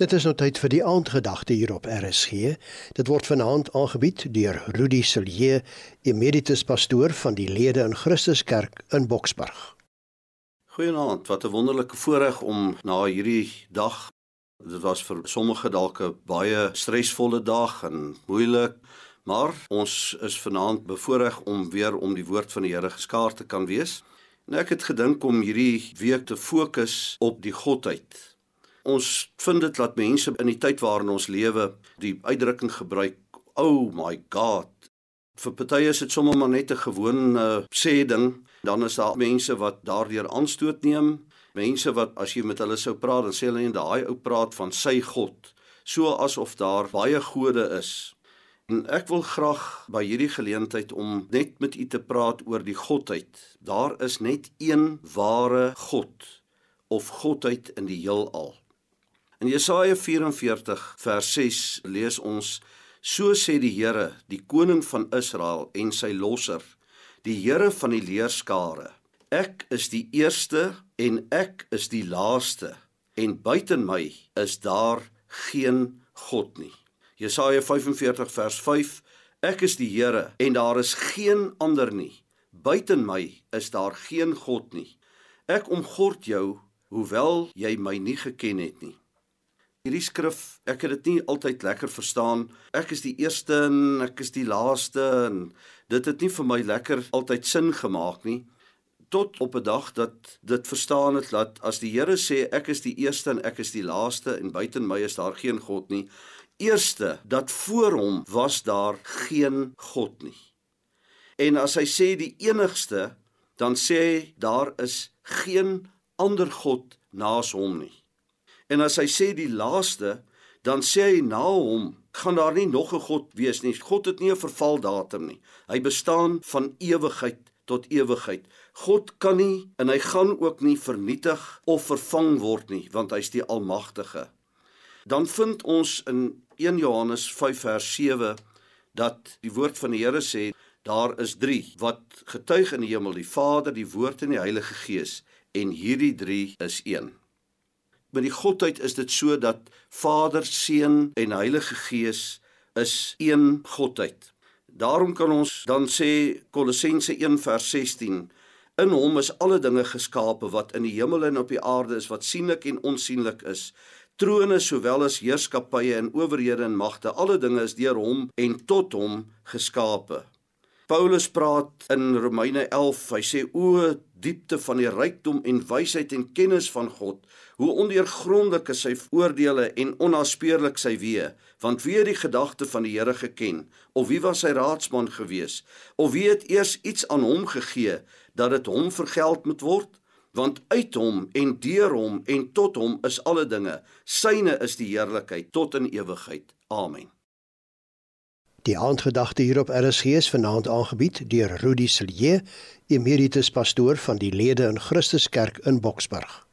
Dit is nou tyd vir die aandgedagte hier op RSG. Dit word vanaand aangebied deur Rudy Silje, emeritus pastoor van die Lede in Christuskerk in Boksburg. Goeienaand, wat 'n wonderlike voorreg om na hierdie dag. Dit was vir sommige dalk 'n baie stresvolle dag en moeilik, maar ons is vanaand bevoorreg om weer om die woord van die Here geskaar te kan wees. En ek het gedink om hierdie week te fokus op die godheid Ons vind dit dat mense in die tyd waarin ons lewe die uitdrukking gebruik, "Oh my God." Vir party is dit sommer maar net 'n gewone uh, sê ding. Dan is daar mense wat daardeur aanstoot neem. Mense wat as jy met hulle sou praat, dan sê hulle net daai ou praat van sy God, so asof daar baie gode is. En ek wil graag by hierdie geleentheid om net met u te praat oor die godheid. Daar is net een ware God of godheid in die heelal. In Jesaja 44 vers 6 lees ons: So sê die Here, die koning van Israel en sy losser, die Here van die leerskare: Ek is die eerste en ek is die laaste en buiten my is daar geen god nie. Jesaja 45 vers 5: Ek is die Here en daar is geen ander nie. Buiten my is daar geen god nie. Ek omgord jou hoewel jy my nie geken het nie. Hierdie skrif, ek het dit nie altyd lekker verstaan. Ek is die eerste en ek is die laaste en dit het nie vir my lekker altyd sin gemaak nie tot op 'n dag dat dit verstaan het dat as die Here sê ek is die eerste en ek is die laaste en buiten my is daar geen god nie. Eerste dat voor hom was daar geen god nie. En as hy sê die enigste, dan sê hy daar is geen ander god naas hom nie. En as hy sê die laaste, dan sê hy na hom gaan daar nie nog 'n God wees nie. God het nie 'n vervaldatum nie. Hy bestaan van ewigheid tot ewigheid. God kan nie en hy gaan ook nie vernietig of vervang word nie, want hy's die almagtige. Dan vind ons in 1 Johannes 5 vers 7 dat die woord van die Here sê daar is 3 wat getuig in die hemel, die Vader, die Woord en die Heilige Gees en hierdie 3 is een. Met die godheid is dit so dat Vader, Seun en Heilige Gees is een godheid. Daarom kan ons dan sê Kolossense 1:16 In hom is alle dinge geskape wat in die hemel en op die aarde is wat sienlik en onsienlik is trone sowel as heerskappye en owerhede en magte alle dinge is deur hom en tot hom geskape Paulus praat in Romeine 11, hy sê o diepte van die rykdom en wysheid en kennis van God, hoe ondeurgrondelik is sy oordeele en onnaspeurlik sy weë, want wie het die gedagte van die Here geken, of wie was sy raadsman gewees, of wie het eers iets aan hom gegee dat dit hom vergeld moet word? Want uit hom en deur hom en tot hom is alle dinge. Syne is die heerlikheid tot in ewigheid. Amen. Die aandgedagte hier op RSG is vanaand aangebied deur Rudi Silje, emeritus pastoor van die Lede in Christuskerk in Boksburg.